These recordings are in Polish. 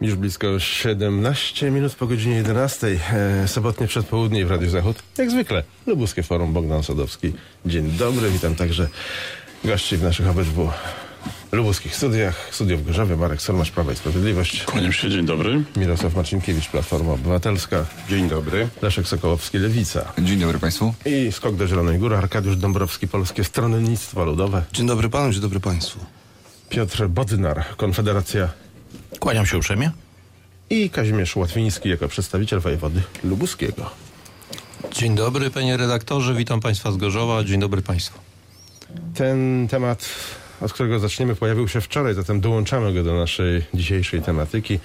Już blisko 17 minut po godzinie 11. E, sobotnie przedpołudnie w Radiu Zachód. Jak zwykle, Lubuskie Forum, Bogdan Sadowski. Dzień dobry, witam także gości w naszych obydwu lubuskich studiach. Studio w Gorzowie, Marek Solmasz, Prawa i Sprawiedliwość. Kłaniam się, dzień dobry. Mirosław Marcinkiewicz, Platforma Obywatelska. Dzień dobry. Leszek Sokołowski, Lewica. Dzień dobry Państwu. I skok do Zielonej Góry, Arkadiusz Dąbrowski, Polskie Stronnictwo Ludowe. Dzień dobry panu, dzień dobry państwu. Piotr Bodnar, Konfederacja Kłaniam się uprzejmie. i Kazimierz Łatwiński jako przedstawiciel wojewody lubuskiego. Dzień dobry panie redaktorze, witam państwa z Gorzowa, dzień dobry państwu. Ten temat, od którego zaczniemy, pojawił się wczoraj, zatem dołączamy go do naszej dzisiejszej tematyki.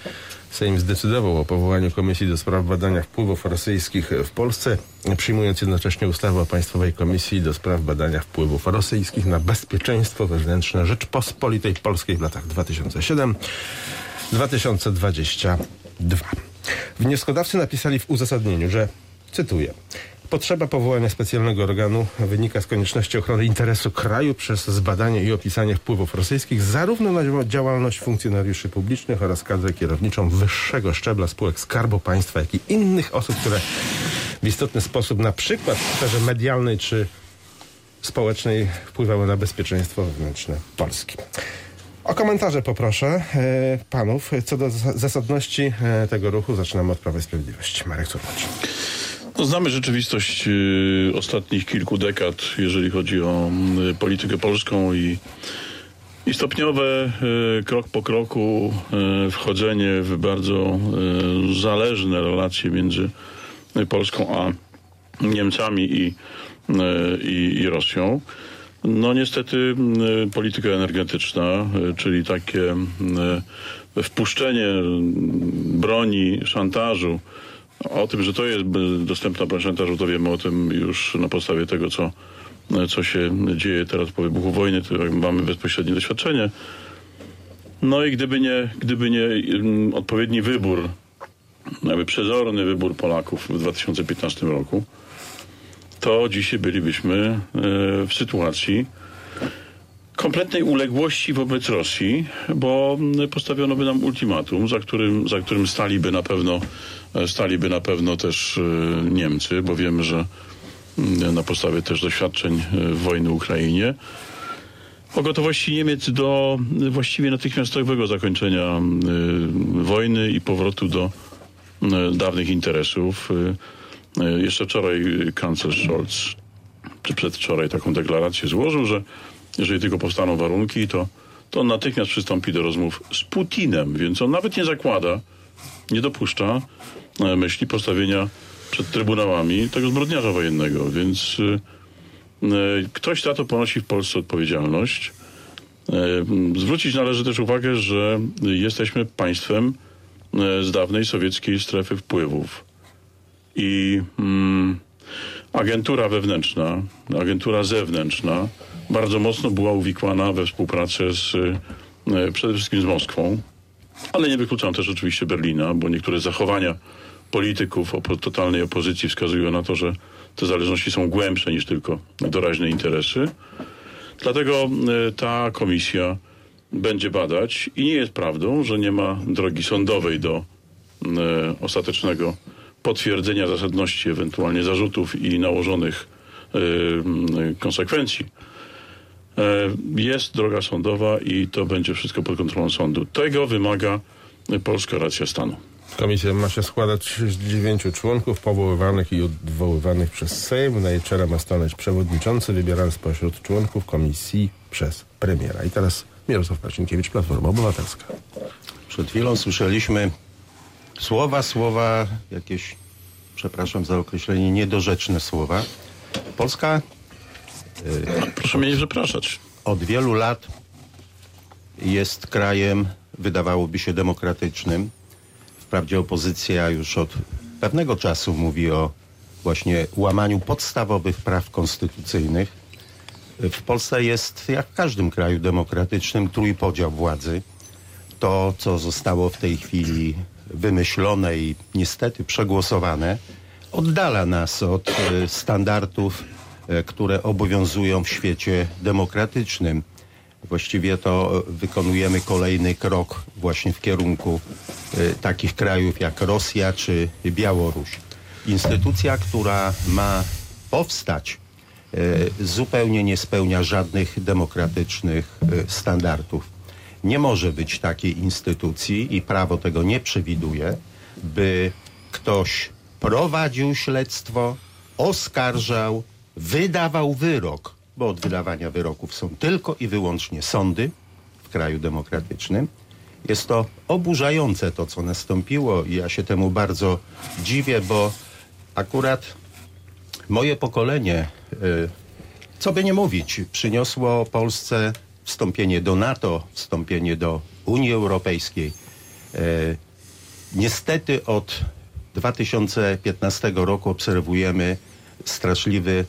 Sejm zdecydował o powołaniu Komisji do spraw badania wpływów rosyjskich w Polsce, przyjmując jednocześnie ustawę o Państwowej Komisji do spraw badania wpływów rosyjskich na bezpieczeństwo wewnętrzne Rzeczpospolitej Polskiej w latach 2007-2022. Wnioskodawcy napisali w uzasadnieniu, że, cytuję, Potrzeba powołania specjalnego organu wynika z konieczności ochrony interesu kraju przez zbadanie i opisanie wpływów rosyjskich zarówno na działalność funkcjonariuszy publicznych oraz kadrę kierowniczą wyższego szczebla spółek Skarbu Państwa, jak i innych osób, które w istotny sposób na przykład w sferze medialnej czy społecznej wpływały na bezpieczeństwo wewnętrzne Polski. O komentarze poproszę e, panów co do za- zasadności e, tego ruchu. Zaczynamy od Prawa i Sprawiedliwości. Marek Surmacz. No, znamy rzeczywistość y, ostatnich kilku dekad, jeżeli chodzi o politykę polską i, i stopniowe, krok po kroku, wchodzenie w bardzo zależne relacje między Polską a Niemcami i, i, i Rosją. No niestety y, polityka energetyczna, y, czyli takie y, wpuszczenie y, broni, szantażu, o tym, że to jest dostępna broń szantażu, to wiemy o tym już na podstawie tego, co, co się dzieje teraz po wybuchu wojny, to mamy bezpośrednie doświadczenie. No i gdyby nie, gdyby nie ym, odpowiedni wybór, jakby przezorny wybór Polaków w 2015 roku, to dzisiaj bylibyśmy e, w sytuacji kompletnej uległości wobec Rosji, bo mm, postawiono by nam ultimatum, za którym, za którym staliby na pewno e, staliby na pewno też e, Niemcy, bo wiemy, że mm, na podstawie też doświadczeń wojny Ukrainie o gotowości Niemiec do właściwie natychmiastowego zakończenia wojny i powrotu do dawnych interesów. Y, Jeszcze wczoraj y, kanclerz Scholz, czy przedwczoraj taką deklarację złożył, że jeżeli tylko powstaną warunki, to, to on natychmiast przystąpi do rozmów z Putinem, więc on nawet nie zakłada, nie dopuszcza e, myśli postawienia przed trybunałami tego zbrodniarza wojennego, więc E, Ktoś za to ponosi w Polsce odpowiedzialność. E, Zwrócić należy też uwagę, że jesteśmy państwem e, z dawnej sowieckiej strefy wpływów. I mm, agentura wewnętrzna, agentura zewnętrzna bardzo mocno była uwikłana we współpracę z, e, przede wszystkim z Moskwą, ale nie wykluczam też oczywiście Berlina, bo niektóre zachowania polityków opo- totalnej opozycji wskazują na to, że te zależności są głębsze niż tylko doraźne interesy. Dlatego e, ta komisja będzie badać i nie jest prawdą, że nie ma drogi sądowej do e, ostatecznego potwierdzenia zasadności ewentualnie zarzutów i nałożonych konsekwencji. E, Jest droga sądowa i to będzie wszystko pod kontrolą sądu. Tego wymaga polska racja stanu. Komisja ma się składać z dziewięciu członków powoływanych i odwoływanych przez Sejm. Na jej czele ma stanąć przewodniczący wybierany spośród członków komisji przez premiera. I teraz Mirosław Marcinkiewicz, Platforma Obywatelska. Przed chwilą słyszeliśmy słowa, słowa, jakieś, przepraszam za określenie, niedorzeczne słowa. Polska Proszę mnie nie przepraszać. od wielu lat jest krajem, wydawałoby się, demokratycznym. Wprawdzie opozycja już od pewnego czasu mówi o właśnie łamaniu podstawowych praw konstytucyjnych. W Polsce jest, jak w każdym kraju demokratycznym, trójpodział władzy. To, co zostało w tej chwili wymyślone i niestety przegłosowane, oddala nas od e, standardów, e, które obowiązują w świecie demokratycznym. Właściwie to wykonujemy kolejny krok właśnie w kierunku takich krajów jak Rosja czy Białoruś. Instytucja, która ma powstać, zupełnie nie spełnia żadnych demokratycznych standardów. Nie może być takiej instytucji i prawo tego nie przewiduje, by ktoś prowadził śledztwo, oskarżał, wydawał wyrok, bo od wydawania wyroków są tylko i wyłącznie sądy w kraju demokratycznym. Jest to oburzające to, co nastąpiło i ja się temu bardzo dziwię, bo akurat moje pokolenie, y, co by nie mówić, przyniosło Polsce wstąpienie do NATO, wstąpienie do Unii Europejskiej. Y, Niestety od 2015 roku obserwujemy straszliwy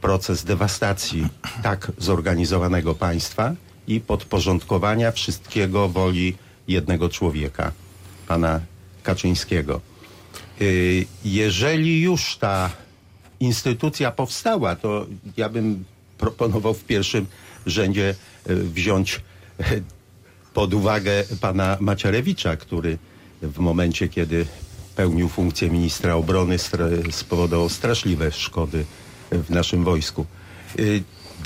proces dewastacji tak zorganizowanego państwa i podporządkowania wszystkiego woli jednego człowieka, pana Kaczyńskiego. Y, Jeżeli już ta instytucja powstała, to ja bym proponował w pierwszym rzędzie y, wziąć y, pod uwagę pana Macierewicza, który w momencie, kiedy pełnił funkcję ministra obrony, spowodował straszliwe szkody w naszym wojsku. Y,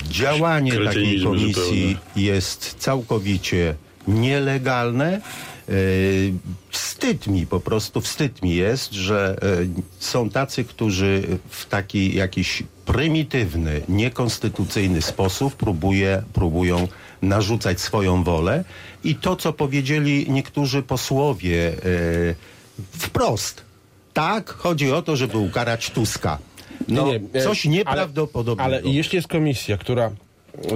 Działanie takiej komisji zupełny. jest całkowicie nielegalne. Y, Wstyd mi, po prostu wstyd mi jest, że y, są tacy, którzy w taki jakiś prymitywny, niekonstytucyjny sposób próbuje, próbują narzucać swoją wolę. I to, co powiedzieli niektórzy posłowie y, wprost. Tak, chodzi o to, żeby ukarać Tuska. No, Nie, nie, e, coś ale- nieprawdopodobnego. Ale jeśli jest komisja, która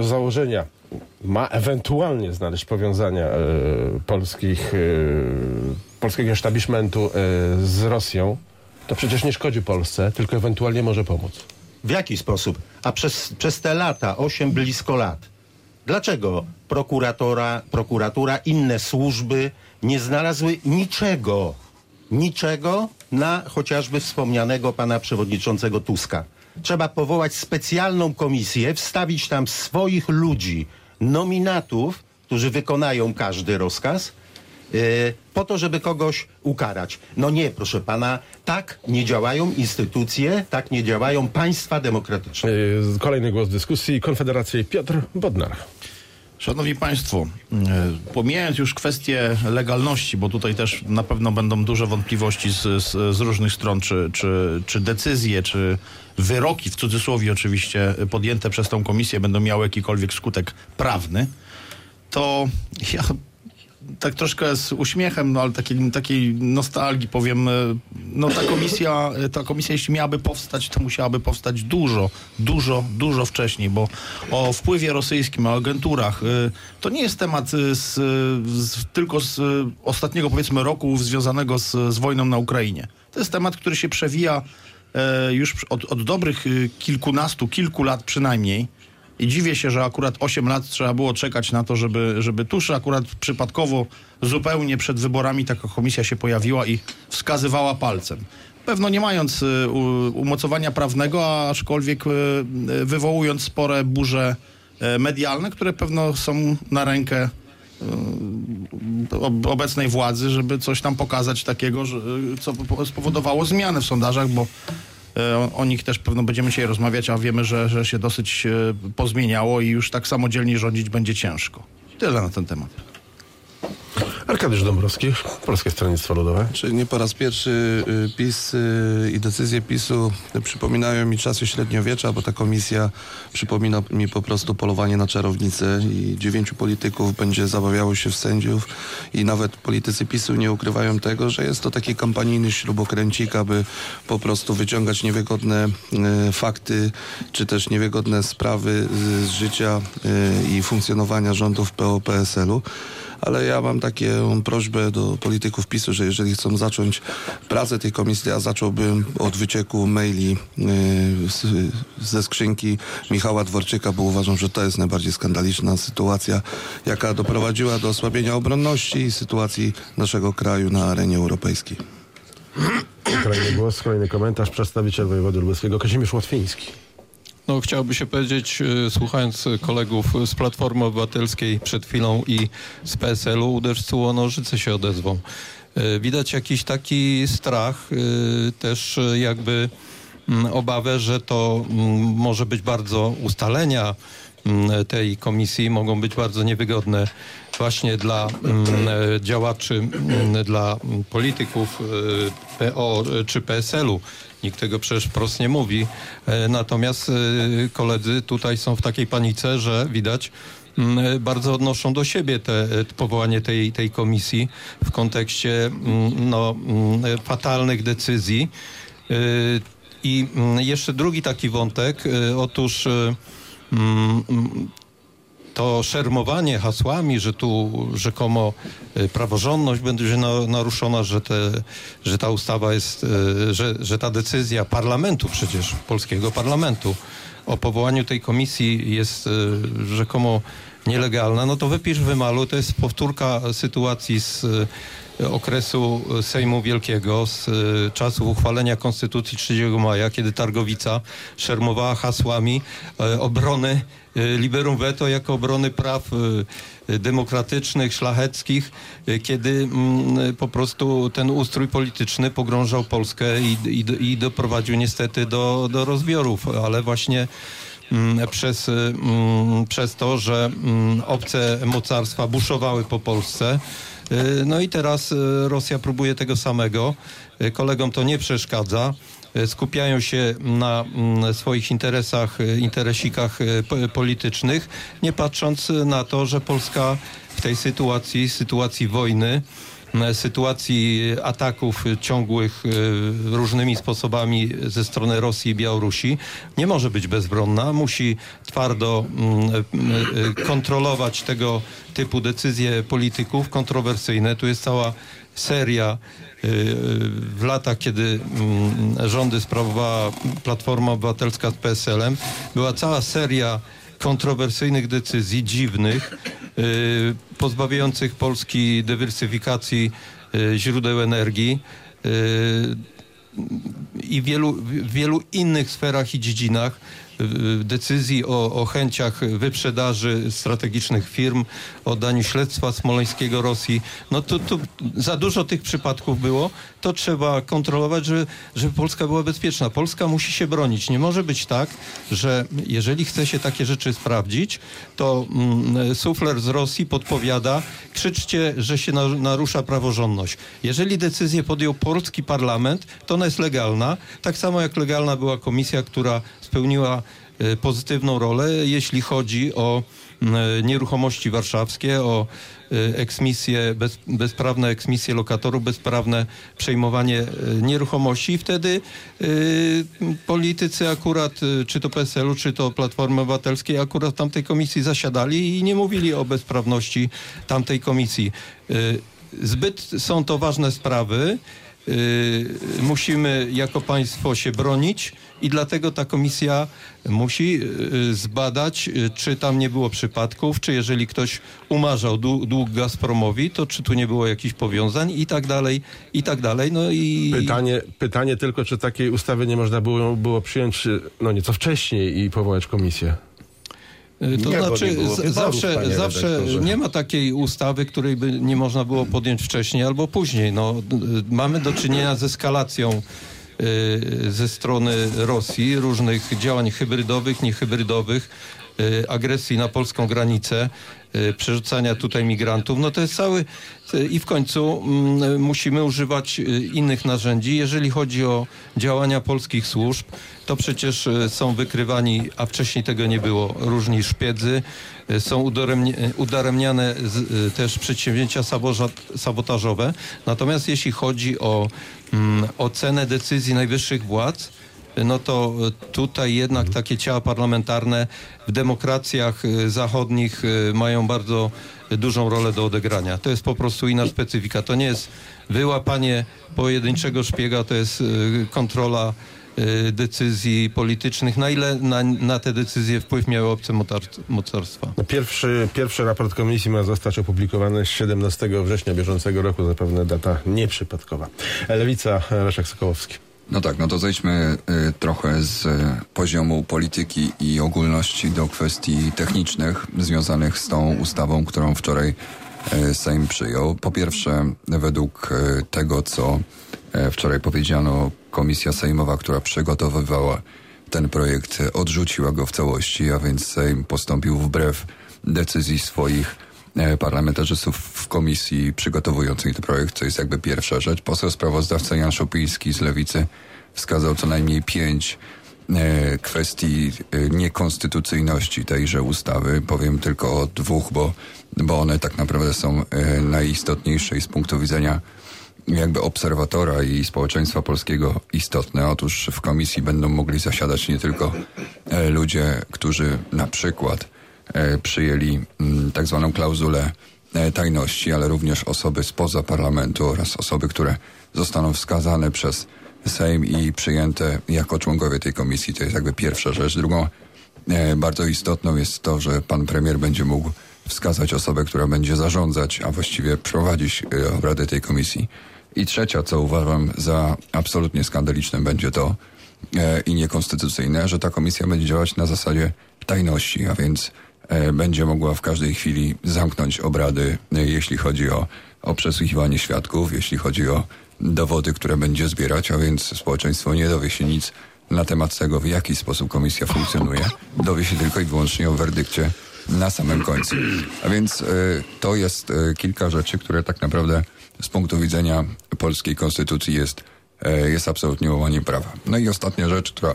z założenia ma ewentualnie znaleźć powiązania e, polskich, e, polskiego establishmentu e, z Rosją, to przecież nie szkodzi Polsce, tylko ewentualnie może pomóc. W jaki sposób? A przez, przez te lata, 8 blisko lat, dlaczego prokuratora, prokuratura, inne służby nie znalazły niczego, niczego na chociażby wspomnianego pana przewodniczącego Tuska? Trzeba powołać specjalną komisję, wstawić tam swoich ludzi, nominatów, którzy wykonają każdy rozkaz, po to, żeby kogoś ukarać. No nie, proszę pana, tak nie działają instytucje, tak nie działają państwa demokratyczne. E, Kolejny głos dyskusji. Konfederacja Piotr Bodnar. Szanowni Państwo, e, pomijając już kwestię legalności, bo tutaj też na pewno będą duże wątpliwości z, z, z różnych stron, czy, czy, czy decyzje, czy wyroki, w cudzysłowie oczywiście, podjęte przez tą komisję będą miały jakikolwiek skutek prawny, to ja tak troszkę z uśmiechem, no ale takiej, takiej nostalgii powiem, e, no ta komisja, e, ta komisja jeśli miałaby powstać, to musiałaby powstać dużo, dużo, dużo wcześniej, bo o wpływie rosyjskim, o agenturach, e, to nie jest temat z, z, tylko z ostatniego powiedzmy roku związanego z, z wojną na Ukrainie. To jest temat, który się przewija już od, od dobrych kilkunastu, kilku lat przynajmniej. I dziwię się, że akurat 8 lat trzeba było czekać na to, żeby, żeby tuż akurat przypadkowo zupełnie przed wyborami taka komisja się pojawiła i wskazywała palcem. Pewno nie mając y, umocowania prawnego, aczkolwiek y, y, wywołując spore burze y, medialne, które pewno są na rękę ob- obecnej władzy, żeby coś tam pokazać takiego, co po- spowodowało zmianę w sondażach, bo E, O, o nich też pewno będziemy dzisiaj rozmawiać, a wiemy, że, że się dosyć e, pozmieniało i już tak samodzielnie rządzić będzie ciężko. Tyle na ten temat. Arkadiusz Dąbrowski, Polskie Stronnictwo Ludowe. Czy nie po raz pierwszy y, PiS y, i decyzje PiSu przypominają mi czasy średniowiecza, bo ta komisja przypomina mi po prostu polowanie na czarownicę i dziewięciu polityków będzie zabawiało się w sędziów i nawet politycy PiSu nie ukrywają tego, że jest to taki kampanijny śrubokręcik, aby po prostu wyciągać niewygodne y, fakty, czy też niewygodne sprawy z, życia i funkcjonowania rządów PO-PSL-u ale ja mam taką prośbę do polityków PiSu, że jeżeli chcą zacząć pracę tej komisji, ja zacząłbym od wycieku maili z, ze skrzynki Michała Dworczyka, bo uważam, że to jest najbardziej skandaliczna sytuacja, jaka doprowadziła do osłabienia obronności i sytuacji naszego kraju na arenie europejskiej. Kolejny głos, kolejny komentarz. Przedstawiciel wojewody lubelskiego Kazimierz Łotwiński. No chciałoby się powiedzieć, e, słuchając kolegów z Platformy Obywatelskiej przed chwilą i z PSL-u, uderz nożyce się odezwą. E, Widać jakiś taki strach, e, też jakby mm, obawę, że to mm, może być bardzo ustalenia mm, tej komisji mogą być bardzo niewygodne właśnie dla działaczy, dla polityków PO czy PSL-u. Nikt tego przecież wprost nie mówi. E, Natomiast e, koledzy tutaj są w takiej panice, że widać mm, bardzo odnoszą do siebie te, e, powołanie tej, tej komisji w kontekście mm, no, mm, fatalnych decyzji. E, I jeszcze drugi taki wątek. e, Otóż e, to szermowanie hasłami, że tu rzekomo y, praworządność będzie na- naruszona, że, te, że ta ustawa jest, y, że, że ta decyzja parlamentu przecież, polskiego parlamentu o powołaniu tej komisji jest y, rzekomo nielegalna, no to wypisz wymalu, to jest powtórka sytuacji z okresu Sejmu Wielkiego, z czasów uchwalenia Konstytucji 3 maja, kiedy Targowica szermowała hasłami obrony liberum veto jako obrony praw y, y, demokratycznych, szlacheckich, y, kiedy mm, po prostu ten ustrój polityczny pogrążał Polskę i, i, i doprowadził niestety do, do rozbiorów, ale właśnie mm, przez, y, mm, przez to, że obce mocarstwa buszowały po Polsce. Y, No i teraz y, Rosja próbuje tego samego. Y, Kolegom to nie przeszkadza. Y, Skupiają się na mm, swoich interesach, y, interesikach po- politycznych, nie patrząc na to, że Polska w tej sytuacji, sytuacji wojny, sytuacji ataków ciągłych różnymi sposobami ze strony Rosji i Białorusi nie może być bezbronna. Musi twardo kontrolować tego typu decyzje polityków kontrowersyjne. Tu jest cała seria y, w latach, kiedy mm, rządy sprawowała Platforma Obywatelska z PSL-em, była cała seria kontrowersyjnych decyzji, dziwnych, y, pozbawiających Polski dywersyfikacji y, źródeł energii i wielu, w wielu innych sferach i dziedzinach decyzji o, o chęciach wyprzedaży strategicznych firm, o daniu śledztwa smoleńskiego Rosji. No to za dużo tych przypadków było. To trzeba kontrolować, żeby, żeby Polska była bezpieczna. Polska musi się bronić. Nie może być tak, że jeżeli chce się takie rzeczy sprawdzić, to mm, sufler z Rosji podpowiada, krzyczcie, że się na- narusza praworządność. Jeżeli decyzję podjął polski parlament, to ona jest legalna. Tak samo jak legalna była komisja, która spełniła pozytywną rolę, jeśli chodzi o m, nieruchomości warszawskie, o e, eksmisje, bez, bezprawne eksmisje lokatorów, bezprawne przejmowanie nieruchomości. Wtedy politycy akurat, czy to PSL-u, czy to Platformy Obywatelskiej, akurat w tamtej komisji zasiadali i nie mówili o bezprawności tamtej komisji. Zbyt są to ważne sprawy. Y, musimy jako państwo się bronić i dlatego ta komisja musi y, zbadać, y, czy tam nie było przypadków, czy jeżeli ktoś umarzał dług, Gazpromowi, to czy tu nie było jakichś powiązań i tak dalej, i tak dalej. No i Pytanie, pytanie tylko, czy takiej ustawy nie można było, było przyjąć no nieco wcześniej i powołać komisję. Y, To Nie, znaczy, z- zawsze, zawsze nie ma takiej ustawy, której by nie można było podjąć wcześniej albo później. No, mamy do czynienia z eskalacją y, ze strony Rosji różnych działań hybrydowych, niehybrydowych, y, agresji na polską granicę, przerzucania tutaj migrantów. No to jest cały y, i w końcu mm, musimy używać y, innych narzędzi. Jeżeli chodzi o działania polskich służb, to przecież y, są wykrywani, a wcześniej tego nie było, różni szpiedzy, y, są udaremni- y, udaremniane y, też przedsięwzięcia sabotażowe. Natomiast jeśli chodzi o mm, ocenę decyzji najwyższych władz, y, no to y, tutaj jednak takie ciała parlamentarne w demokracjach y, zachodnich y, mają bardzo dużą rolę do odegrania. To jest po prostu inna specyfika. To nie jest wyłapanie pojedynczego szpiega, to jest kontrola decyzji politycznych. Na ile na, na te decyzje wpływ miały obce mocar- mocarstwa? Pierwszy, pierwszy raport komisji ma zostać opublikowany 17 września bieżącego roku, zapewne data nieprzypadkowa. Lewica, Leszek Sokołowski. No tak, no to zejdźmy y, trochę z y, poziomu polityki i ogólności do kwestii technicznych związanych z tą ustawą, którą wczoraj y, Sejm przyjął. Po pierwsze, według tego, co wczoraj powiedziano, komisja sejmowa, która przygotowywała ten projekt, odrzuciła go w całości, a więc Sejm postąpił wbrew decyzji swoich parlamentarzystów w komisji przygotowującej ten projekt, to jest jakby pierwsza rzecz. Poseł sprawozdawca Jan Szopiński z Lewicy wskazał co najmniej pięć e, kwestii e, niekonstytucyjności tejże ustawy. Powiem tylko o dwóch, bo, bo one tak naprawdę są e, najistotniejsze i z punktu widzenia jakby obserwatora i społeczeństwa polskiego istotne. Otóż w komisji będą mogli zasiadać nie tylko e, ludzie, którzy na przykład e, przyjęli mm, tak zwaną klauzulę e, tajności, ale również osoby spoza parlamentu oraz osoby, które zostaną wskazane przez Sejm i przyjęte jako członkowie tej komisji. To jest jakby pierwsza rzecz. Drugą e, bardzo istotną jest to, że pan premier będzie mógł wskazać osobę, która będzie zarządzać, a właściwie prowadzić e, obrady tej komisji. I trzecia, co uważam za absolutnie skandaliczne, będzie to e, i niekonstytucyjne, że ta komisja będzie działać na zasadzie tajności, a więc e, będzie mogła w każdej chwili zamknąć obrady, e, jeśli chodzi o, o przesłuchiwanie świadków, jeśli chodzi o dowody, które będzie zbierać, a więc społeczeństwo nie dowie się nic na temat tego, w jaki sposób komisja funkcjonuje. Dowie się tylko i wyłącznie o werdykcie na samym końcu. A więc e, to jest e, kilka rzeczy, które tak naprawdę z punktu widzenia polskiej konstytucji jest, e, jest absolutnie łamaniem prawa. No i ostatnia rzecz, która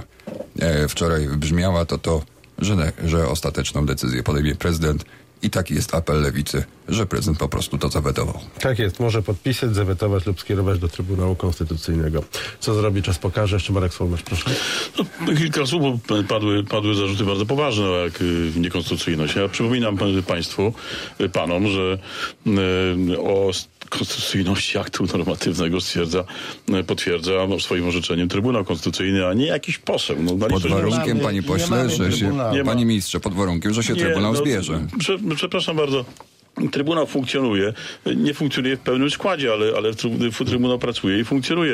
e, wczoraj brzmiała, to to, że, że ostateczną decyzję podejmie prezydent i taki jest apel lewicy, że prezydent po prostu to zawetował. Tak jest, może podpisać, zawetować lub skierować do Trybunału Konstytucyjnego. Co zrobi, czas pokaże. Jeszcze Marek Słowacz, proszę. No, kilka słów, bo padły, padły zarzuty bardzo poważne, jak y, niekonstytucyjność. Ja przypominam pan- Państwu, y, panom, że y, o konstytucyjności aktu normatywnego stwierdza, potwierdza no, swoim orzeczeniem Trybunał Konstytucyjny, a nie jakiś poseł. No, Pod warunkiem, panie nie pośle, że się. Nie panie ministrze, pod warunkiem, że się Trybunał no, zbierze. Prze, przepraszam bardzo. Trybunał funkcjonuje, nie funkcjonuje w pełnym składzie, ale, ale tryb- Trybunał pracuje i funkcjonuje.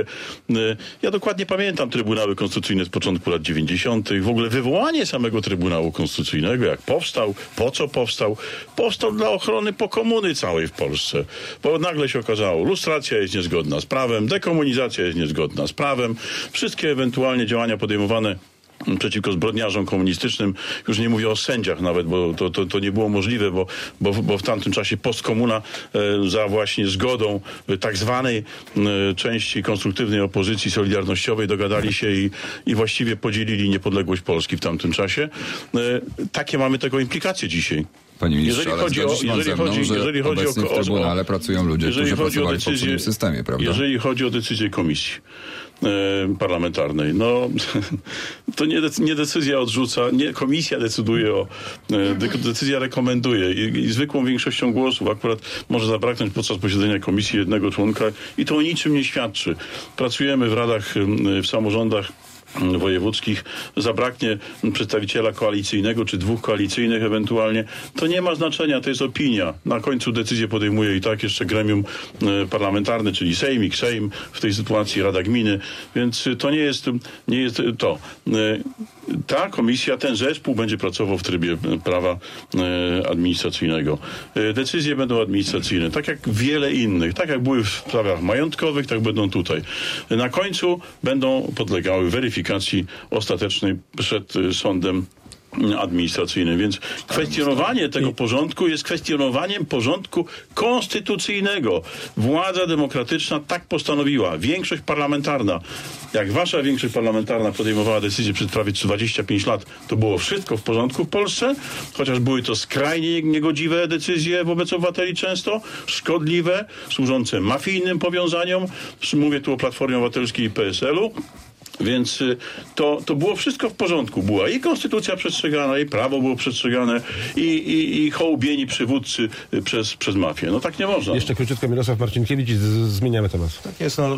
E, Ja dokładnie pamiętam Trybunały Konstytucyjne z początku lat 90. W ogóle wywołanie samego Trybunału Konstytucyjnego, jak powstał, po co powstał. Powstał dla ochrony pokomuny całej w Polsce. Bo nagle się okazało, lustracja jest niezgodna z prawem, dekomunizacja jest niezgodna z prawem, wszystkie ewentualnie działania podejmowane przeciwko zbrodniarzom komunistycznym. Już nie mówię o sędziach nawet, bo to, to, to nie było możliwe, bo, bo, bo w tamtym czasie postkomuna e, za właśnie zgodą e, tak zwanej e, części konstruktywnej opozycji solidarnościowej dogadali się i, i właściwie podzielili niepodległość Polski w tamtym czasie. E, takie mamy tego implikacje dzisiaj. Panie ministrze, Jeżeli chodzi o- jeżeli mną, chodzi- że jeżeli chodzi o- w o- Trybunale pracują ludzie, którzy o pracowali w decyzję- poprzednim systemie, prawda? Jeżeli chodzi o decyzję komisji parlamentarnej, no to nie, nie decyzja odrzuca, nie komisja decyduje o, de- decyzja rekomenduje i, i zwykłą większością głosów akurat może zabraknąć podczas posiedzenia komisji jednego członka i to o niczym nie świadczy. Pracujemy w radach, em, w samorządach wojewódzkich zabraknie przedstawiciela koalicyjnego czy dwóch koalicyjnych ewentualnie, to nie ma znaczenia, to jest opinia. Na końcu decyzję podejmuje i tak jeszcze gremium e, parlamentarne, czyli Sejmik, Sejm, w tej sytuacji Rada Gminy, więc y, to nie jest, nie jest y, to. E, Ta komisja, ten zespół będzie pracował w trybie e, prawa e, administracyjnego. E, Decyzje będą administracyjne, tak jak wiele innych, tak jak były w sprawach majątkowych, tak będą tutaj. Na końcu będą podlegały weryfikacji ostatecznej przed e, sądem administracyjnym. Więc kwestionowanie tego porządku jest kwestionowaniem porządku konstytucyjnego. Władza demokratyczna tak postanowiła. Większość parlamentarna. Jak wasza większość parlamentarna podejmowała decyzję przed prawie 25 lat, to było wszystko w porządku w Polsce, chociaż były to skrajnie niegodziwe decyzje wobec obywateli często, szkodliwe, służące mafijnym powiązaniom. Mówię tu o Platformie Obywatelskiej i PSL-u. Więc y, to, to było wszystko w porządku. Była i konstytucja przestrzegana, i prawo było przestrzegane, i, i, i hołubieni przywódcy y, przez, przez mafię. No tak nie można. Jeszcze króciutko Mirosław Marcinkiewicz i z- z- zmieniamy temat. Tak jest, no,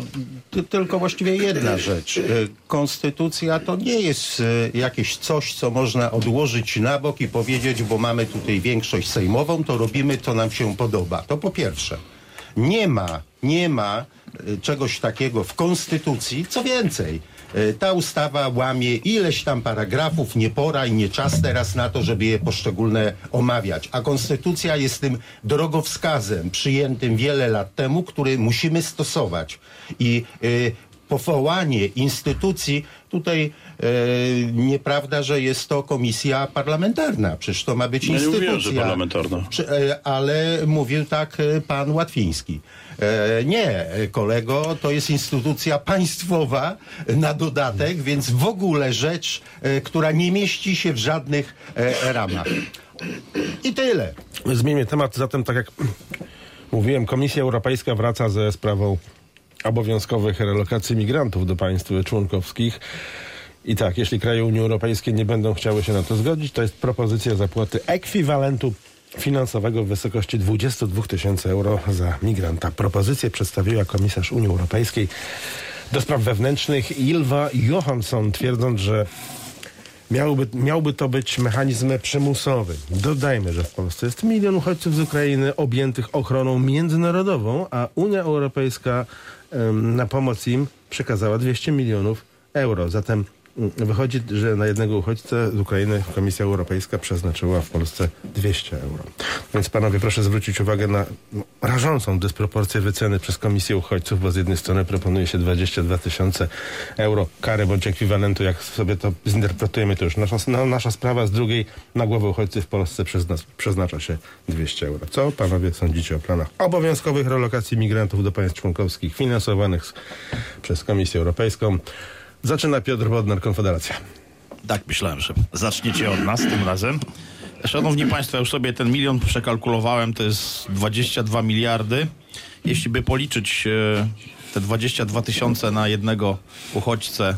ty, tylko właściwie jedna rzecz. E, Konstytucja to nie jest jakieś coś, co można odłożyć na bok i powiedzieć, bo mamy tutaj większość sejmową, to robimy, co nam się podoba. To po pierwsze. Nie ma, nie ma czegoś takiego w Konstytucji. Co więcej, ta ustawa łamie ileś tam paragrafów, nie pora i nie czas teraz na to, żeby je poszczególne omawiać. A konstytucja jest tym drogowskazem przyjętym wiele lat temu, który musimy stosować. I y, powołanie instytucji, tutaj e, nieprawda, że jest to komisja parlamentarna. Przecież to ma być Ja nie instytucja. mówiłem, że parlamentarna. E, ale mówił tak e, pan Łatwiński. E, Nie, e, kolego, to jest instytucja państwowa na dodatek, więc w ogóle rzecz, e, która nie mieści się w żadnych e, ramach. I tyle. Zmienię temat, zatem tak jak mówiłem, Komisja Europejska wraca ze sprawą obowiązkowych relokacji migrantów do państw członkowskich. I tak, jeśli kraje Unii Europejskiej nie będą chciały się na to zgodzić, to jest propozycja zapłaty ekwiwalentu finansowego w wysokości 22 tysięcy euro za migranta. Propozycję przedstawiła komisarz Unii Europejskiej do spraw wewnętrznych Ilva Johansson, twierdząc, że Miałby, miałby to być mechanizm przymusowy. Dodajmy, że w Polsce jest milion uchodźców z Ukrainy objętych ochroną międzynarodową, a Unia Europejska em, na pomoc im przekazała 200 milionów euro. Zatem wychodzi, że na jednego uchodźcę z Ukrainy Komisja Europejska przeznaczyła w Polsce 200 euro. Więc panowie, proszę zwrócić uwagę na rażącą dysproporcję wyceny przez Komisję Uchodźców, bo z jednej strony proponuje się 22 tysiące euro kary bądź ekwiwalentu, jak sobie to zinterpretujemy, to już nasza, no, nasza sprawa, z drugiej na głowę uchodźcy w Polsce przezna, przeznacza się 200 euro. Co panowie sądzicie o planach obowiązkowych relokacji migrantów do państw członkowskich finansowanych z, przez Komisję Europejską? Zaczyna Piotr Bodnar, Konfederacja. Tak, myślałem, że zaczniecie od nas tym razem. Szanowni Państwo, ja już sobie ten milion przekalkulowałem, to jest 22 miliardy. Jeśli by policzyć e, te 22 tysiące na jednego uchodźcę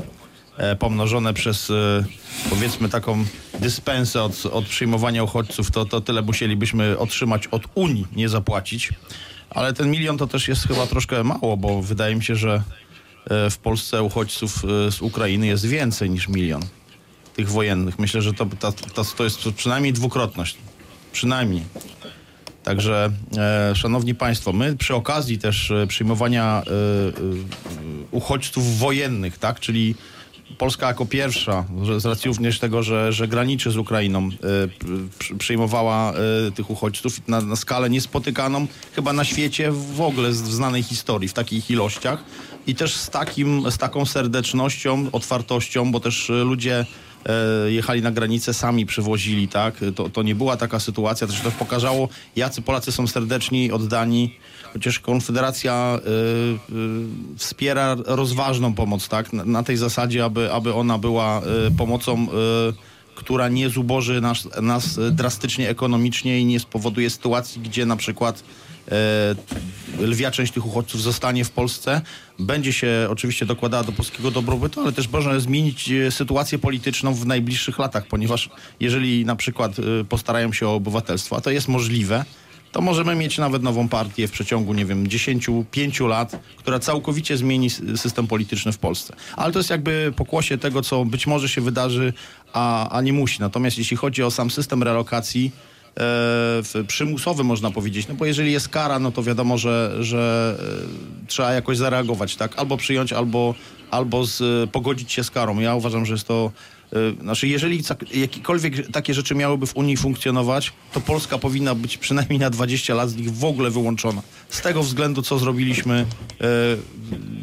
e, pomnożone przez e, powiedzmy taką dyspensę od, od przyjmowania uchodźców, to, to tyle musielibyśmy otrzymać od Unii, nie zapłacić. Ale ten milion to też jest chyba troszkę mało, bo wydaje mi się, że w Polsce uchodźców e, z Ukrainy jest więcej niż milion tych wojennych. Myślę, że to, to jest przynajmniej dwukrotność. Przynajmniej. Także, e, szanowni państwo, my przy okazji też e, przyjmowania e, e, uchodźców wojennych, tak, czyli Polska jako pierwsza, z racji również tego, że, że graniczy z Ukrainą, e, przy- przyjmowała e, tych uchodźców na, na skalę niespotykaną chyba na świecie w ogóle w znanej historii, w takich ilościach i też z, takim, z taką serdecznością, otwartością, bo też e, ludzie e, jechali na granicę, sami przywozili, tak? To, to nie była taka sytuacja, też to pokazało, jacy Polacy są serdeczni, oddani. Chociaż Konfederacja y, wspiera rozważną pomoc, tak? Na, na tej zasadzie, aby, aby ona była pomocą, która nie zuboży nas, nas drastycznie ekonomicznie i nie spowoduje sytuacji, gdzie na przykład e, lwia część tych uchodźców zostanie w Polsce, będzie się oczywiście dokładała do polskiego dobrobytu, ale też może zmienić e, sytuację polityczną w najbliższych latach, ponieważ jeżeli na przykład e, postarają się o obywatelstwo, a to jest możliwe, to możemy mieć nawet nową partię w przeciągu, nie wiem, 10-5 lat, która całkowicie zmieni system polityczny w Polsce. Ale to jest jakby pokłosie tego, co być może się wydarzy, a, a nie musi. Natomiast jeśli chodzi o sam system relokacji, e, przymusowy można powiedzieć, no bo jeżeli jest kara, no to wiadomo, że, że e, trzeba jakoś zareagować, tak? Albo przyjąć, albo, albo z, pogodzić się z karą. Ja uważam, że jest to e, znaczy, jeżeli cak- jakiekolwiek takie rzeczy miałyby w Unii funkcjonować, to Polska powinna być przynajmniej na 20 lat z nich w ogóle wyłączona. Z tego względu, co zrobiliśmy e,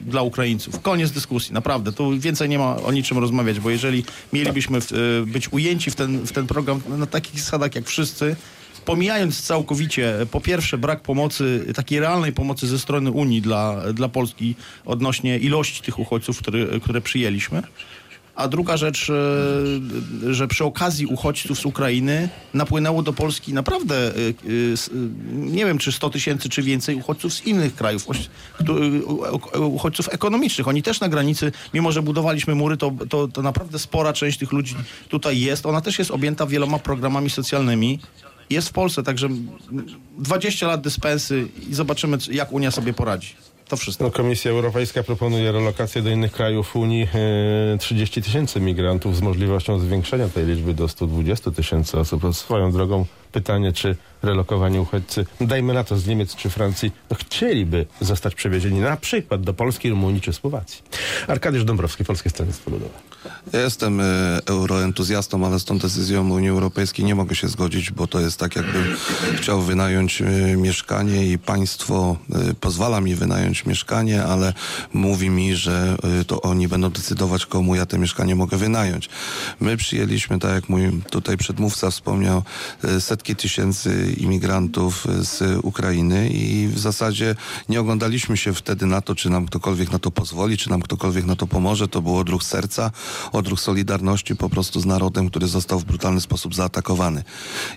dla Ukraińców. Koniec dyskusji, naprawdę. Tu więcej nie ma o niczym rozmawiać, bo jeżeli mielibyśmy w, e, być ujęci w ten, w ten program na takich zasadach jak wszyscy, pomijając całkowicie, e, po pierwsze, brak pomocy, takiej realnej pomocy ze strony Unii dla, dla Polski odnośnie ilości tych uchodźców, które przyjęliśmy. A druga rzecz, e, że przy okazji uchodźców z Ukrainy napłynęło do Polski naprawdę, e, e, nie wiem czy 100 tysięcy, czy więcej uchodźców z innych krajów, uchodźców ekonomicznych. Oni też na granicy, mimo że budowaliśmy mury, to, to, to naprawdę spora część tych ludzi tutaj jest. Ona też jest objęta wieloma programami socjalnymi. Jest w Polsce, także mm, 20 lat dyspensy i zobaczymy, jak Unia sobie poradzi. To wszystko. No, Komisja Europejska proponuje relokację do innych krajów Unii e, 30 tysięcy migrantów z możliwością zwiększenia tej liczby do 120 tysięcy osób. Swoją drogą pytanie, czy relokowani uchodźcy, no dajmy na to z Niemiec czy Francji, no chcieliby zostać przewiezieni na przykład do Polski, Rumunii czy Słowacji. Arkadiusz Dąbrowski, Polskie Stronnictwo Ludowe. Ja jestem e, euroentuzjastą, ale z tą decyzją Unii Europejskiej nie mogę się zgodzić, bo to jest tak, jakbym chciał wynająć e, mieszkanie i państwo e, pozwala mi wynająć mieszkanie, ale mówi mi, że to oni będą decydować, komu ja to mieszkanie mogę wynająć. My przyjęliśmy, tak jak mój tutaj przedmówca wspomniał, e, setki tysięcy imigrantów e, z Ukrainy i w zasadzie nie oglądaliśmy się wtedy na to, czy nam ktokolwiek na to pozwoli, czy nam ktokolwiek na to pomoże. To był odruch serca, odruch solidarności po prostu z narodem, który został w brutalny sposób zaatakowany.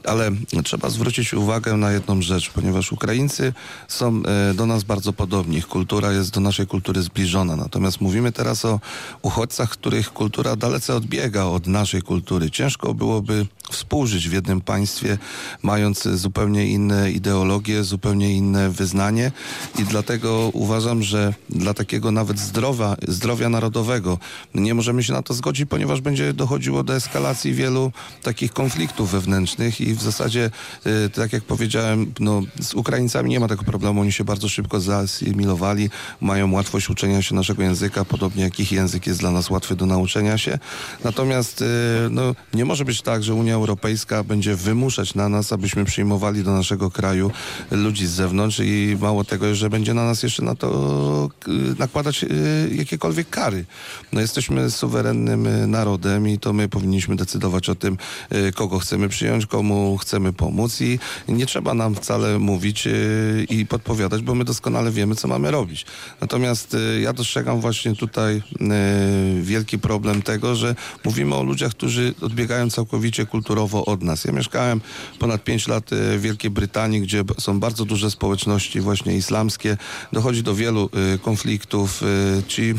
Ale trzeba zwrócić uwagę na jedną rzecz, ponieważ Ukraińcy są e, do nas bardzo podobni. Ich kultura jest do naszej kultury zbliżona. Natomiast mówimy teraz o uchodźcach, których kultura dalece odbiega od naszej kultury. Ciężko byłoby współżyć w jednym państwie, mając zupełnie inne ideologie, zupełnie inne wyznanie i dlatego uważam, że dla takiego nawet zdrowa, zdrowia narodowego nie możemy się na to zgodzić, ponieważ będzie dochodziło do eskalacji wielu takich konfliktów wewnętrznych i w zasadzie, y, tak jak powiedziałem, no, z Ukraińcami nie ma tego problemu, oni się bardzo szybko zasymilowali, mają łatwość uczenia się naszego języka, podobnie jak ich język jest dla nas łatwy do nauczenia się. Natomiast y, no, nie może być tak, że Unia Europejska będzie wymuszać na nas, abyśmy przyjmowali do naszego kraju ludzi z zewnątrz i mało tego, że będzie na nas jeszcze na to y, nakładać y, jakiekolwiek kary. No, jesteśmy suwerennym y, narodem i to my powinniśmy decydować o tym, kogo chcemy przyjąć, komu chcemy pomóc i nie trzeba nam wcale mówić i podpowiadać, bo my doskonale wiemy, co mamy robić. Natomiast ja dostrzegam właśnie tutaj wielki problem tego, że mówimy o ludziach, którzy odbiegają całkowicie kulturowo od nas. Ja mieszkałem ponad 5 lat y, w Wielkiej Brytanii, gdzie są bardzo duże społeczności właśnie islamskie. Dochodzi do wielu y, konfliktów. Y, ci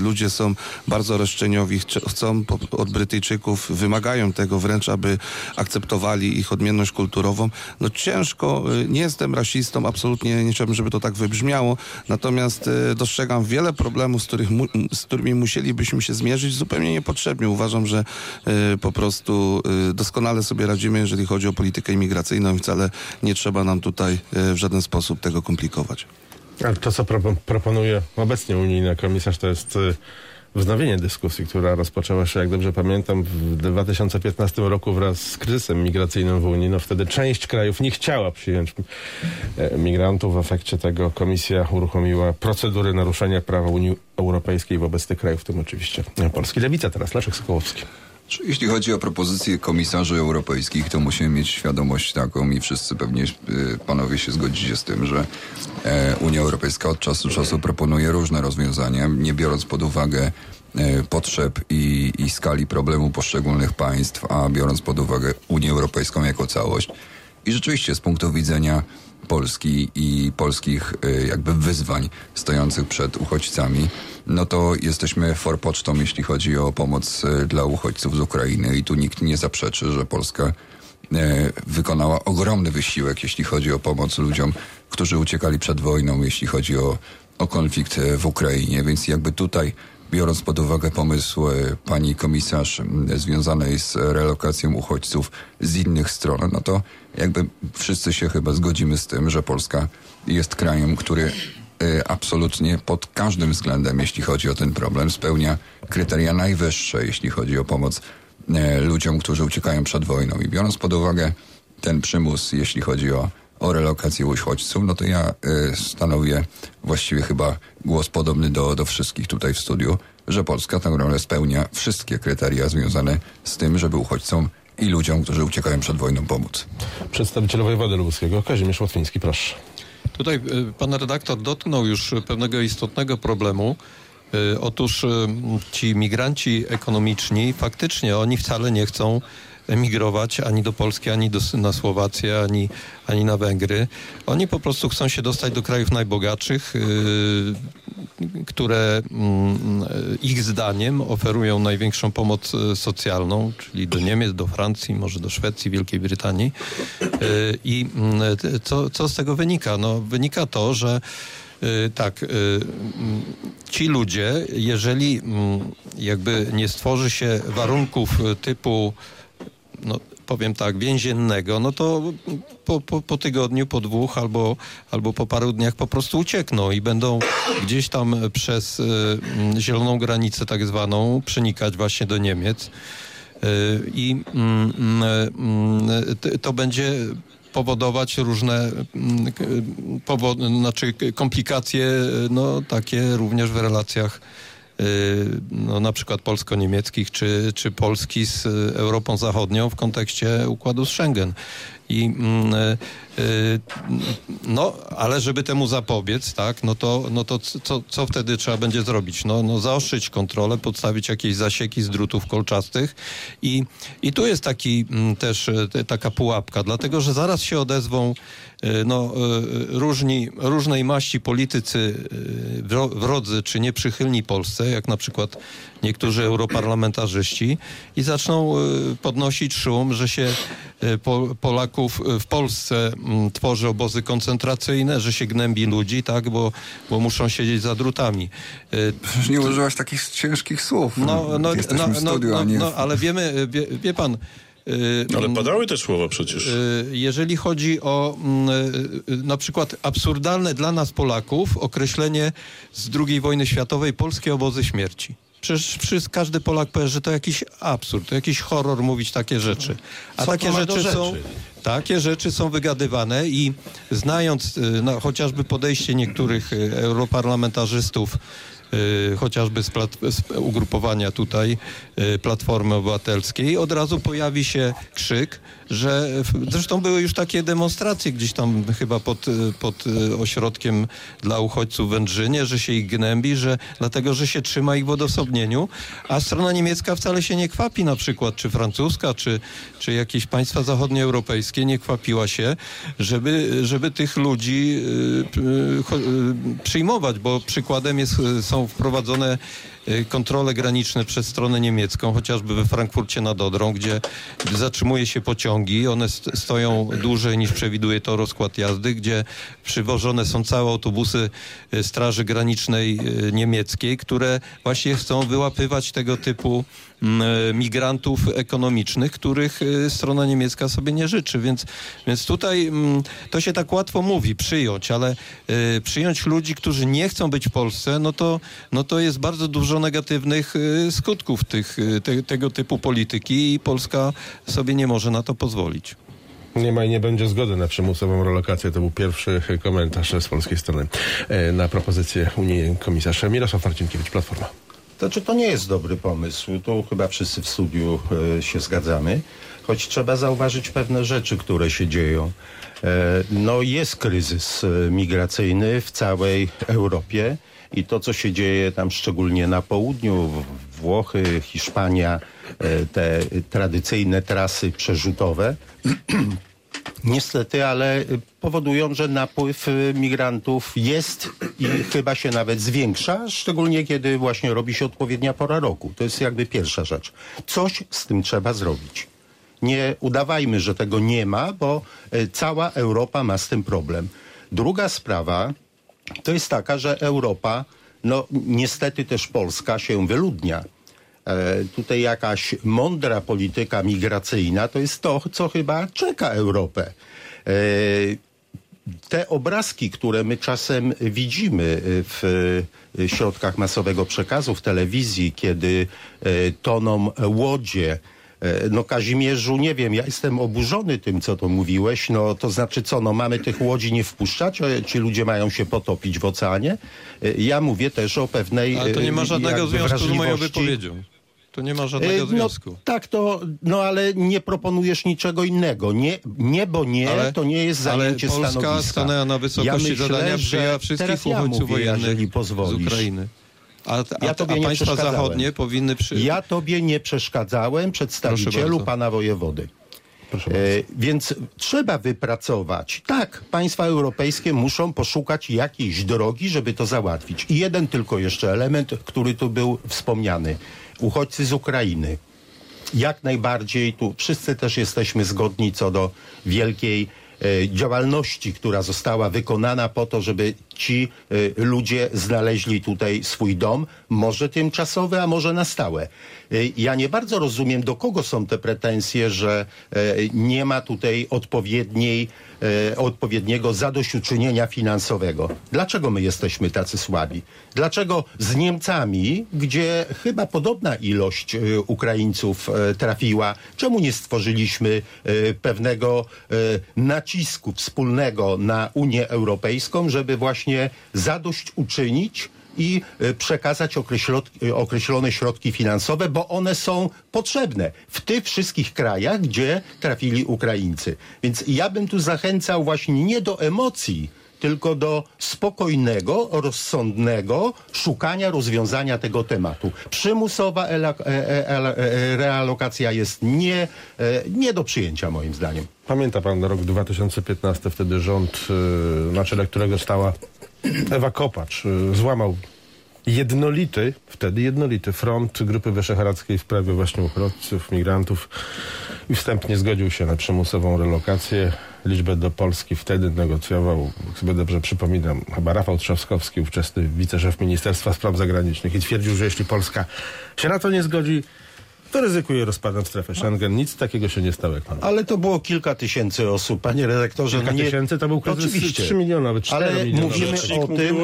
ludzie są bardzo roszczeniowi, chcą od Brytyjczyków, wymagają tego wręcz, aby akceptowali ich odmienność kulturową. No ciężko, nie jestem rasistą, absolutnie nie chciałbym, żeby to tak wybrzmiało, natomiast dostrzegam wiele problemów, z, których z którymi musielibyśmy się zmierzyć zupełnie niepotrzebnie. Uważam, że po prostu doskonale sobie radzimy, jeżeli chodzi o politykę imigracyjną i wcale nie trzeba nam tutaj y, w żaden sposób tego komplikować. Ale to, co propo- proponuje obecnie unijny komisarz, to jest y, wznowienie dyskusji, która rozpoczęła się, jak dobrze pamiętam, w 2015 roku wraz z kryzysem migracyjnym w Unii. No wtedy część krajów nie chciała przyjąć e, migrantów. W efekcie tego komisja uruchomiła procedury naruszenia prawa Unii Europejskiej wobec tych krajów, w tym oczywiście e, Polski. Lewica teraz, Leszek Sokołowski. Jeśli chodzi o propozycje komisarzy europejskich, to musimy mieć świadomość taką i wszyscy pewnie y, panowie się zgodzicie z tym, że e, Unia Europejska od czasu do czasu proponuje różne rozwiązania, nie biorąc pod uwagę e, potrzeb i, i skali problemu poszczególnych państw, a biorąc pod uwagę Unię Europejską jako całość. I rzeczywiście z punktu widzenia Polski i polskich y, jakby wyzwań stojących przed uchodźcami, no to jesteśmy forpocztą, jeśli chodzi o pomoc y, dla uchodźców z Ukrainy i tu nikt nie zaprzeczy, że Polska e, wykonała ogromny wysiłek, jeśli chodzi o pomoc ludziom, którzy uciekali przed wojną, jeśli chodzi o, o konflikt w Ukrainie, więc jakby tutaj biorąc pod uwagę pomysł e, pani komisarz związanej z relokacją uchodźców z innych stron, no to jakby wszyscy się chyba zgodzimy z tym, że Polska jest krajem, który e, absolutnie pod każdym względem, jeśli chodzi o ten problem, spełnia kryteria najwyższe, jeśli chodzi o pomoc e, ludziom, którzy uciekają przed wojną. I biorąc pod uwagę ten przymus, jeśli chodzi o, o relokację uchodźców, no to ja y, stanowię właściwie chyba głos podobny do, do wszystkich tutaj w studiu, że Polska tę rolę spełnia wszystkie kryteria związane z tym, żeby uchodźcom i ludziom, którzy uciekają przed wojną, pomóc. Przedstawiciel wojewody lubuskiego, Kazimierz Łotwiński, proszę. Tutaj y, pan redaktor dotknął już pewnego istotnego problemu. Y, Otóż ci migranci ekonomiczni faktycznie oni wcale nie chcą emigrować ani do Polski, ani do, na Słowację, ani, ani na Węgry. Oni po prostu chcą się dostać do krajów najbogatszych, y, które mm, y, ich zdaniem oferują największą pomoc y, socjalną, czyli do Niemiec, do Francji, może do Szwecji, Wielkiej Brytanii. Y, I mm, co, co z tego wynika? No, wynika to, że y, tak, y, mm, ci ludzie, jeżeli jakby nie stworzy się warunków typu no, powiem tak, więziennego, no to po, po, po tygodniu, po dwóch albo, albo po paru dniach po prostu uciekną i będą gdzieś tam przez y, mm, zieloną granicę tak zwaną przenikać właśnie do Niemiec. Y, I mm, t- to będzie powodować różne powo- znaczy komplikacje no, takie również w relacjach y, no, na przykład polsko-niemieckich czy, czy Polski z y, Europą Zachodnią w kontekście układu z Schengen. I mm, y, y, no, ale żeby temu zapobiec, tak, no to, no to co, co wtedy trzeba będzie zrobić? No, no zaostrzyć kontrolę, podstawić jakieś zasieki z drutów kolczastych i, i tu jest taki mm, też te- taka pułapka, dlatego że zaraz się odezwą y, no, y, różni, różnej maści politycy wro- wrodzy czy nieprzychylni Polsce, jak na przykład niektórzy europarlamentarzyści i zaczną podnosić szum, że się po, Polaków w Polsce tworzy obozy koncentracyjne, że się gnębi ludzi, tak, bo, bo muszą siedzieć za drutami. Y, Przecież nie użyłaś takich ciężkich słów. No, no, no, w no, studiu, no, a nie... no, ale wiemy, wie, wie pan... y, Ale mm, padały te słowa przecież. Y, Jeżeli chodzi o mm, na przykład absurdalne dla nas Polaków określenie z II wojny światowej polskie obozy śmierci. Przecież wszyscy, każdy Polak powie, że to jakiś absurd, to jakiś horror mówić takie rzeczy. A Co takie do rzeczy, są rzeczy? takie rzeczy są wygadywane i znając y, no, chociażby podejście niektórych y, europarlamentarzystów chociażby z, z ugrupowania tutaj y, Platformy Obywatelskiej, od razu pojawi się krzyk, że zresztą były już takie demonstracje gdzieś tam chyba pod, y, pod y, ośrodkiem dla uchodźców w Wędrzynie, że się ich gnębi, że dlatego, że się trzyma ich w odosobnieniu, a strona niemiecka wcale się nie kwapi na przykład, czy francuska, czy, czy jakieś państwa zachodnioeuropejskie nie kwapiła się, żeby, żeby tych ludzi y, y, y, przyjmować, bo przykładem jest, y, są wprowadzone kontrole graniczne przez stronę niemiecką, chociażby we Frankfurcie nad Odrą, gdzie zatrzymuje się pociągi, one st- stoją dłużej niż przewiduje to rozkład jazdy, gdzie przywożone są całe autobusy y, Straży Granicznej y, niemieckiej, które właśnie chcą wyłapywać tego typu mm, migrantów ekonomicznych, których y, strona niemiecka sobie nie życzy. Więc, więc tutaj mm, to się tak łatwo mówi, przyjąć, ale y, przyjąć ludzi, którzy nie chcą być w Polsce, no to, no to jest bardzo dużo negatywnych y, skutków tych, y, te, tego typu polityki i Polska sobie nie może na to pozwolić. Nie ma i nie będzie zgody na przymusową relokację. To był pierwszy komentarz z polskiej strony e, na propozycję Unii komisarz Mirosław Marcinkiewicz, Platforma. Znaczy, to nie jest dobry pomysł. Tu chyba wszyscy w studiu e, się zgadzamy. Choć trzeba zauważyć pewne rzeczy, które się dzieją. E, no jest kryzys migracyjny w całej Europie i to, co się dzieje tam szczególnie na południu, Włochy, Hiszpania, e, te tradycyjne trasy przerzutowe, Niestety, ale powodują, że napływ y, migrantów jest i chyba się nawet zwiększa, szczególnie kiedy właśnie robi się odpowiednia pora roku. To jest jakby pierwsza rzecz. Coś z tym trzeba zrobić. Nie udawajmy, że tego nie ma, bo y, cała Europa ma z tym problem. Druga sprawa to jest taka, że Europa, no niestety też Polska się wyludnia. E, tutaj jakaś mądra polityka migracyjna to jest to, co chyba czeka Europę. E, te obrazki, które my czasem widzimy y, w y, środkach masowego przekazu, w telewizji, kiedy y, toną łodzie, e, no Kazimierzu, nie wiem, ja jestem oburzony tym, co to mówiłeś, no to znaczy co, no mamy tych łodzi nie wpuszczać, e, ci ludzie mają się potopić w oceanie? E, Ja mówię też o pewnej Ale to nie ma e, żadnego związku z moją wypowiedzią. To nie ma żadnego E, związku. No, tak, to, no ale nie proponujesz niczego innego. Nie, nie bo nie, Ale- to nie jest ale zajęcie Polska stanowiska. stanęła na wysokości ja myślę, zadania, że przyjęła wszystkich ja uchodźców mówię, jeżeli wojennych z. Ukrainy. A, a, Ja tobie a nie państwa zachodnie powinny przy... Ja tobie nie przeszkadzałem, przedstawicielu pana wojewody. E, więc trzeba wypracować. Tak, państwa europejskie muszą poszukać jakiejś drogi, żeby to załatwić. I jeden tylko jeszcze element, który tu był wspomniany. Uchodźcy z Ukrainy. Jak najbardziej tu wszyscy też jesteśmy zgodni co do wielkiej działalności, która została wykonana po to, żeby ci y, ludzie znaleźli tutaj swój dom, może tymczasowy, a może na stałe. Y, Ja nie bardzo rozumiem, do kogo są te pretensje, że nie ma tutaj odpowiedniej, odpowiedniego zadośćuczynienia finansowego. Dlaczego my jesteśmy tacy słabi? Dlaczego z Niemcami, gdzie chyba podobna ilość y, Ukraińców y, trafiła, czemu nie stworzyliśmy pewnego nacisku wspólnego na Unię Europejską, żeby właśnie zadośćuczynić i y, przekazać y, określone środki finansowe, bo one są potrzebne w tych wszystkich krajach, gdzie trafili Ukraińcy. Więc ja bym tu zachęcał właśnie nie do emocji, tylko do spokojnego, rozsądnego szukania rozwiązania tego tematu. Przymusowa e- e- e- realokacja jest nie, e, nie do przyjęcia moim zdaniem. Pamięta pan rok 2015, wtedy rząd, na czele którego stała Ewa Kopacz, y, złamał jednolity, wtedy jednolity front Grupy Wyszehradzkiej w sprawie właśnie uchodźców, migrantów i wstępnie zgodził się na przymusową relokację. Liczbę do Polski wtedy negocjował, jak sobie dobrze przypominam, chyba Rafał Trzaskowski, ówczesny wiceszef Ministerstwa Spraw Zagranicznych i twierdził, że jeśli Polska się na to nie zgodzi, to ryzykuje rozpadem strefy Schengen. Nic takiego się nie stało, jak pan Ale to było kilka tysięcy osób, panie redaktorze. Kilka no nie- tysięcy to był kryzys Oczywiście. 3 miliony, nawet 4 Ale miliony. mówimy o tym,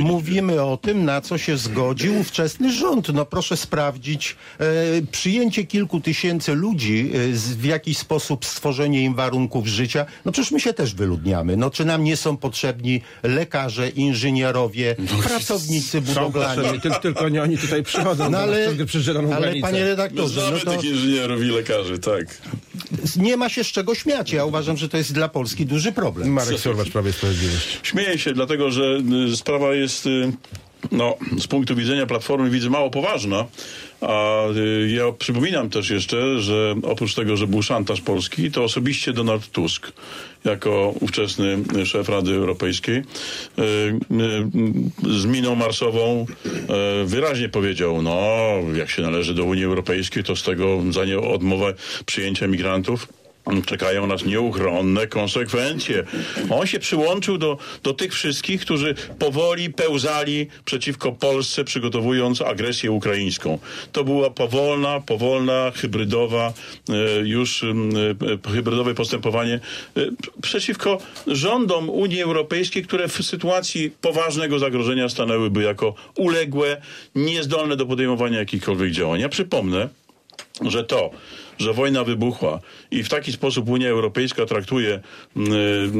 mówimy o tym, na co się zgodził ówczesny rząd. No proszę sprawdzić e, przyjęcie kilku tysięcy ludzi, e, z, w jakiś sposób stworzenie im warunków życia. No przecież my się też wyludniamy. No czy nam nie są potrzebni lekarze, inżynierowie, pracownicy Są budowlani? tylko, tylko nie oni tutaj przychodzą No do ale, ale panie My redaktorze, znamy no to tych inżynierów i lekarzy, tak. nie ma się z czego śmiać. Ja uważam, że to jest dla Polski duży problem. Marek Sorwacz, Prawie Sprawiedliwość. Śmieję się, dlatego że y, sprawa jest, y, no, z punktu widzenia Platformy widzę mało poważna. A y, ja przypominam też jeszcze, że oprócz tego, że był szantaż Polski, to osobiście Donald Tusk, jako ówczesny szef Rady Europejskiej, y, y, z miną marsową wyraźnie powiedział, no, jak się należy do Unii Europejskiej, to z tego za nie odmowę przyjęcia migrantów czekają nas nieuchronne konsekwencje. On się przyłączył do, do tych wszystkich, którzy powoli pełzali przeciwko Polsce, przygotowując agresję ukraińską. To była powolna, powolna, hybrydowa, e, już e, hybrydowe postępowanie e, przeciwko rządom Unii Europejskiej, które w sytuacji poważnego zagrożenia stanęłyby jako uległe, niezdolne do podejmowania jakichkolwiek działań. Ja przypomnę, że to, że wojna wybuchła i w taki sposób Unia Europejska traktuje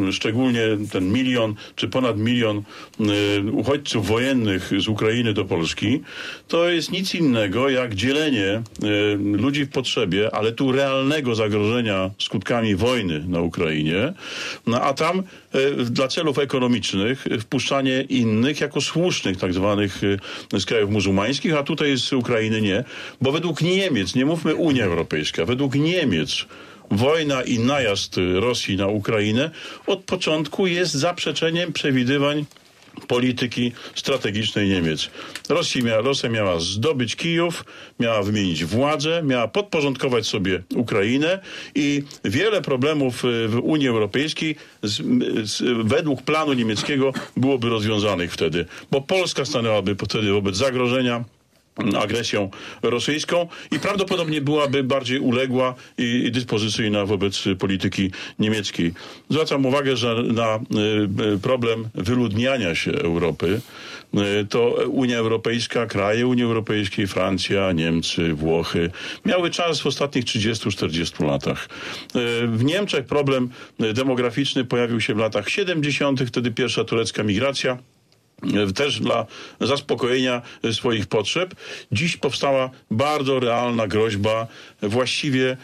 y, szczególnie ten milion czy ponad milion y, uchodźców wojennych z Ukrainy do Polski, to jest nic innego jak dzielenie y, ludzi w potrzebie, ale tu realnego zagrożenia skutkami wojny na Ukrainie, no, a tam dla celów ekonomicznych y, wpuszczanie innych jako słusznych tak zwanych y, z krajów muzułmańskich, a tutaj z Ukrainy nie, bo według Niemiec, nie mówmy Unia Europejska, według Niemiec wojna i najazd Rosji na Ukrainę od początku jest zaprzeczeniem przewidywań polityki strategicznej Niemiec. Rosja miała, Rosja miała zdobyć Kijów, miała wymienić władzę, miała podporządkować sobie Ukrainę i wiele problemów y, w Unii Europejskiej z, z, według planu niemieckiego byłoby rozwiązanych wtedy, bo Polska stanęłaby wtedy wobec zagrożenia agresją rosyjską i prawdopodobnie byłaby bardziej uległa i, dyspozycyjna wobec polityki niemieckiej. Zwracam uwagę, że na y, y, problem wyludniania się Europy y, to Unia Europejska, kraje Unii Europejskiej, Francja, Niemcy, Włochy miały czas w ostatnich 30-40 latach. W Niemczech problem demograficzny pojawił się w latach 70., wtedy pierwsza turecka migracja e, też dla zaspokojenia e, swoich potrzeb. Dziś powstała bardzo realna groźba, e, właściwie e,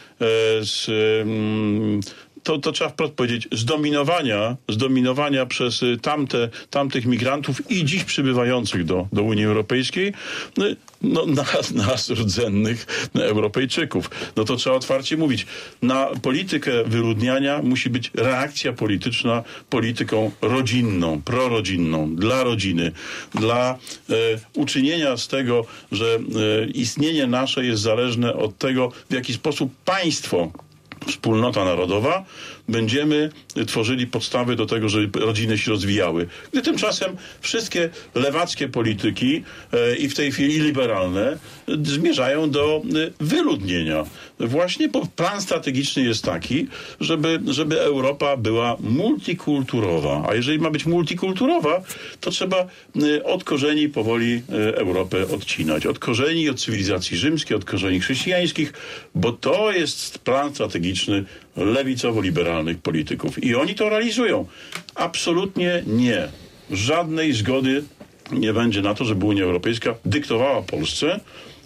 z. To, to trzeba wprost powiedzieć, zdominowania, zdominowania przez e, tamte, tamtych migrantów i dziś przybywających do, do Unii Europejskiej, no, no, nas, nas rdzennych Europejczyków. No to trzeba otwarcie mówić. Na politykę wyludniania musi być reakcja polityczna polityką rodzinną, prorodzinną, dla rodziny, dla e, uczynienia z tego, że e, istnienie nasze jest zależne od tego, w jaki sposób państwo wspólnota narodowa będziemy tworzyli podstawy do tego, żeby rodziny się rozwijały. Gdy tymczasem wszystkie lewackie polityki e, i w tej chwili liberalne zmierzają do e, wyludnienia. Właśnie plan strategiczny jest taki, żeby, żeby Europa była multikulturowa. A jeżeli ma być multikulturowa, to trzeba e, od korzeni powoli Europę odcinać. Od korzeni, od cywilizacji rzymskiej, od korzeni chrześcijańskich, bo to jest plan strategiczny lewicowo-liberalnych polityków. I oni to realizują. Absolutnie nie. Żadnej zgody nie będzie na to, żeby Unia Europejska dyktowała Polsce,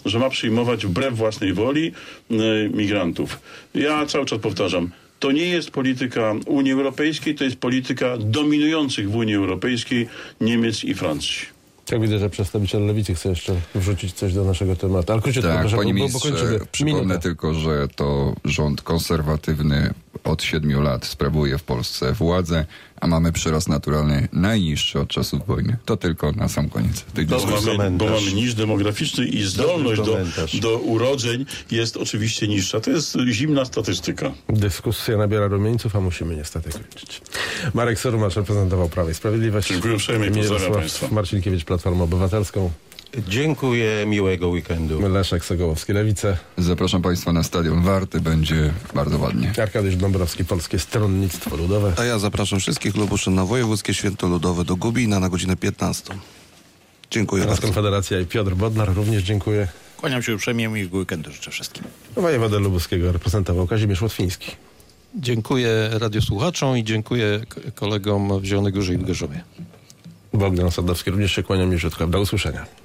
że ma przyjmować wbrew własnej woli e, migrantów. Ja cały czas powtarzam, to nie jest polityka Unii Europejskiej, to jest polityka dominujących w Unii Europejskiej Niemiec i Francji. Jak widzę, że przedstawiciel lewicy chce jeszcze wrzucić coś do naszego tematu. Ale króciutko, Tak, proszę, panie bo, bo kończymy. przypomnę Minuta. tylko, że to rząd konserwatywny od siedmiu lat sprawuje w Polsce władzę, a mamy przyrost naturalny najniższy od czasów wojny. To tylko na sam koniec tej Bo dyskusji. mamy, bo mamy niż demograficzny i zdolność do, do urodzeń jest oczywiście niższa. To jest zimna statystyka. Dyskusja nabiera rumieńców, a musimy niestety kończyć. Marek Sorumacz reprezentował Prawo i Sprawiedliwość. Dziękuję uprzejmie pozdrawiam państwa. Marcinkiewicz, Platformę Obywatelską. Dziękuję, miłego weekendu. Leszek Sogołowski, Lewicę. Zapraszam Państwa na stadion Warty, będzie bardzo ładnie. Arkadiusz Dąbrowski, Polskie Stronnictwo Ludowe. A ja zapraszam wszystkich lubuszy na Wojewódzkie Święto Ludowe do Gubina na godzinę 15. Dziękuję Teraz bardzo. Konfederacja i Piotr Bodnar również dziękuję. Kłaniam się uprzejmie, miłego weekendu życzę wszystkim. Wojewodę lubuskiego reprezentował Kazimierz Łotwiński. Dziękuję radiosłuchaczom i dziękuję kolegom w Zielonej Górze i w Gorzowie. Bogdan Sadowski również się kłania mięciutko. Do usłyszenia.